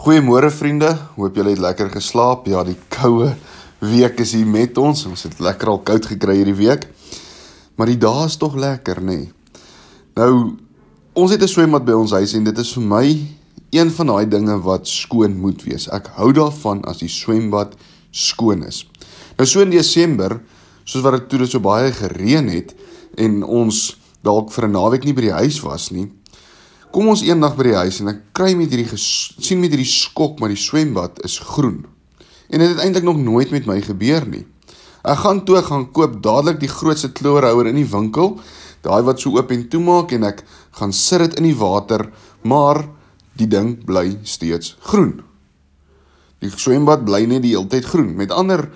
Goeiemôre vriende, hoop julle het lekker geslaap. Ja, die koue week is hier met ons. Ons het lekker al koud gekry hierdie week. Maar die dae is tog lekker, nê. Nee. Nou, ons het 'n swembad by ons huis en dit is vir my een van daai dinge wat skoon moet wees. Ek hou daarvan as die swembad skoon is. Nou so in Desember, soos wat dit toe dit so baie gereën het en ons dalk vir 'n naweek nie by die huis was nie, Kom ons eendag by die huis en ek kry met hierdie sien met hierdie skok maar die swembad is groen. En dit het eintlik nog nooit met my gebeur nie. Ek gaan toe gaan koop dadelik die grootste kloorhouer in die winkel, daai wat so oop en toe maak en ek gaan sit dit in die water, maar die ding bly steeds groen. Die swembad bly net die hele tyd groen. Met ander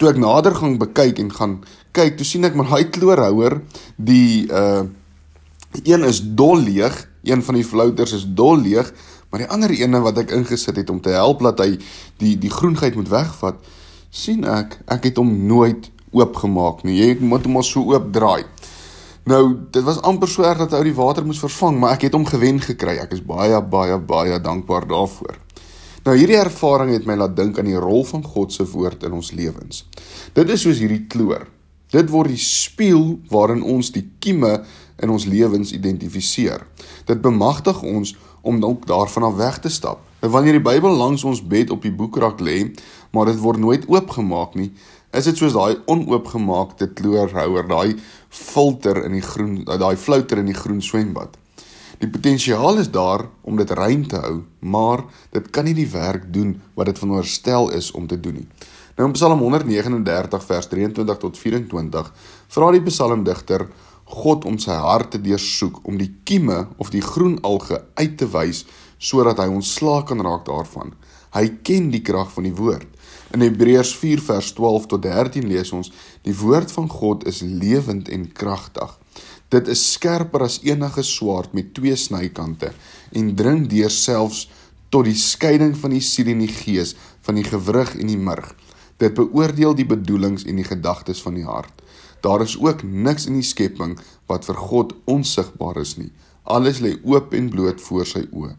toe ek nader gaan bekyk en gaan kyk, toe sien ek maar hy kloorhouer, die uh een is dol leeg Een van die flouters is dol leeg, maar die ander ene wat ek ingesit het om te help dat hy die die groenheid moet wegvat, sien ek, ek het hom nooit oopgemaak nie. Jy moet hom al so oop draai. Nou, dit was amper so erg dat hy die water moes vervang, maar ek het hom gewen gekry. Ek is baie baie baie dankbaar daarvoor. Nou hierdie ervaring het my laat dink aan die rol van God se woord in ons lewens. Dit is soos hierdie kloor. Dit word die spieël waarin ons die kieme in ons lewens identifiseer. Dit bemagtig ons om dalk daarvan af weg te stap. En wanneer die Bybel langs ons bed op die boekrak lê, maar dit word nooit oopgemaak nie, is dit soos daai onoopgemaakte kloorhouer, daai filter in die groen, daai flouter in die groen swembad. Die potensiaal is daar om dit rein te hou, maar dit kan nie die werk doen wat dit veronderstel is om te doen nie. Nou in Psalm 139 vers 23 tot 24 vra die psalmdigter God om sy hart te deursoek om die kieme of die groen alge uit te wys sodat hy ontslaak kan raak daarvan. Hy ken die krag van die woord. In Hebreërs 4 vers 12 tot 13 lees ons: Die woord van God is lewend en kragtig. Dit is skerper as enige swaard met twee snykante en dring deur selfs tot die skeiding van die siel en die gees, van die gewrig en die murg. Dit beoordeel die bedoelings en die gedagtes van die hart. Daar is ook niks in die skepping wat vir God onsigbaar is nie. Alles lê oop en bloot voor sy oë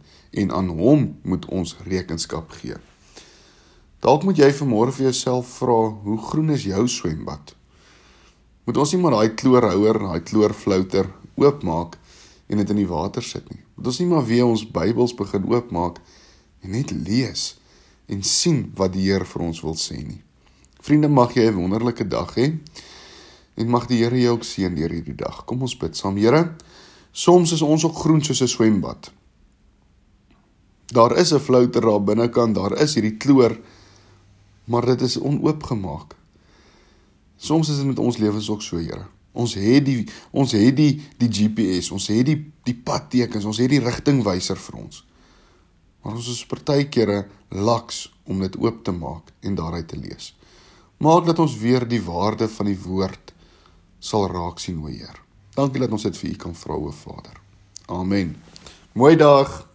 en aan hom moet ons rekenskap gee. Dalk moet jy vanmôre vir jouself vra, hoe groen is jou swembad? Moet ons nie maar daai kloorhouer, daai kloorflouter oopmaak en dit in die water sit nie. Moet ons nie maar weer ons Bybels begin oopmaak en net lees en sien wat die Here vir ons wil sê nie. Vriende, mag jy 'n wonderlike dag hê. En mag die Here jou ook seën deur hierdie dag. Kom ons bid saam, Here. Soms is ons ook groen soos 'n swembad. Daar is 'n flouter daar binnekant, daar is hierdie kloor, maar dit is onoopgemaak. Soms is dit met ons lewens ook so, Here. Ons het die ons het die die GPS, ons het die die padtekens, ons het die rigtingwyser vir ons. Maar ons is partykeere laks om dit oop te maak en daaruit te lees. Maak dat ons weer die waarde van die woord sal raak sien o Heer. Dankie dat ons dit vir U kan vra o Vader. Amen. Mooi dag.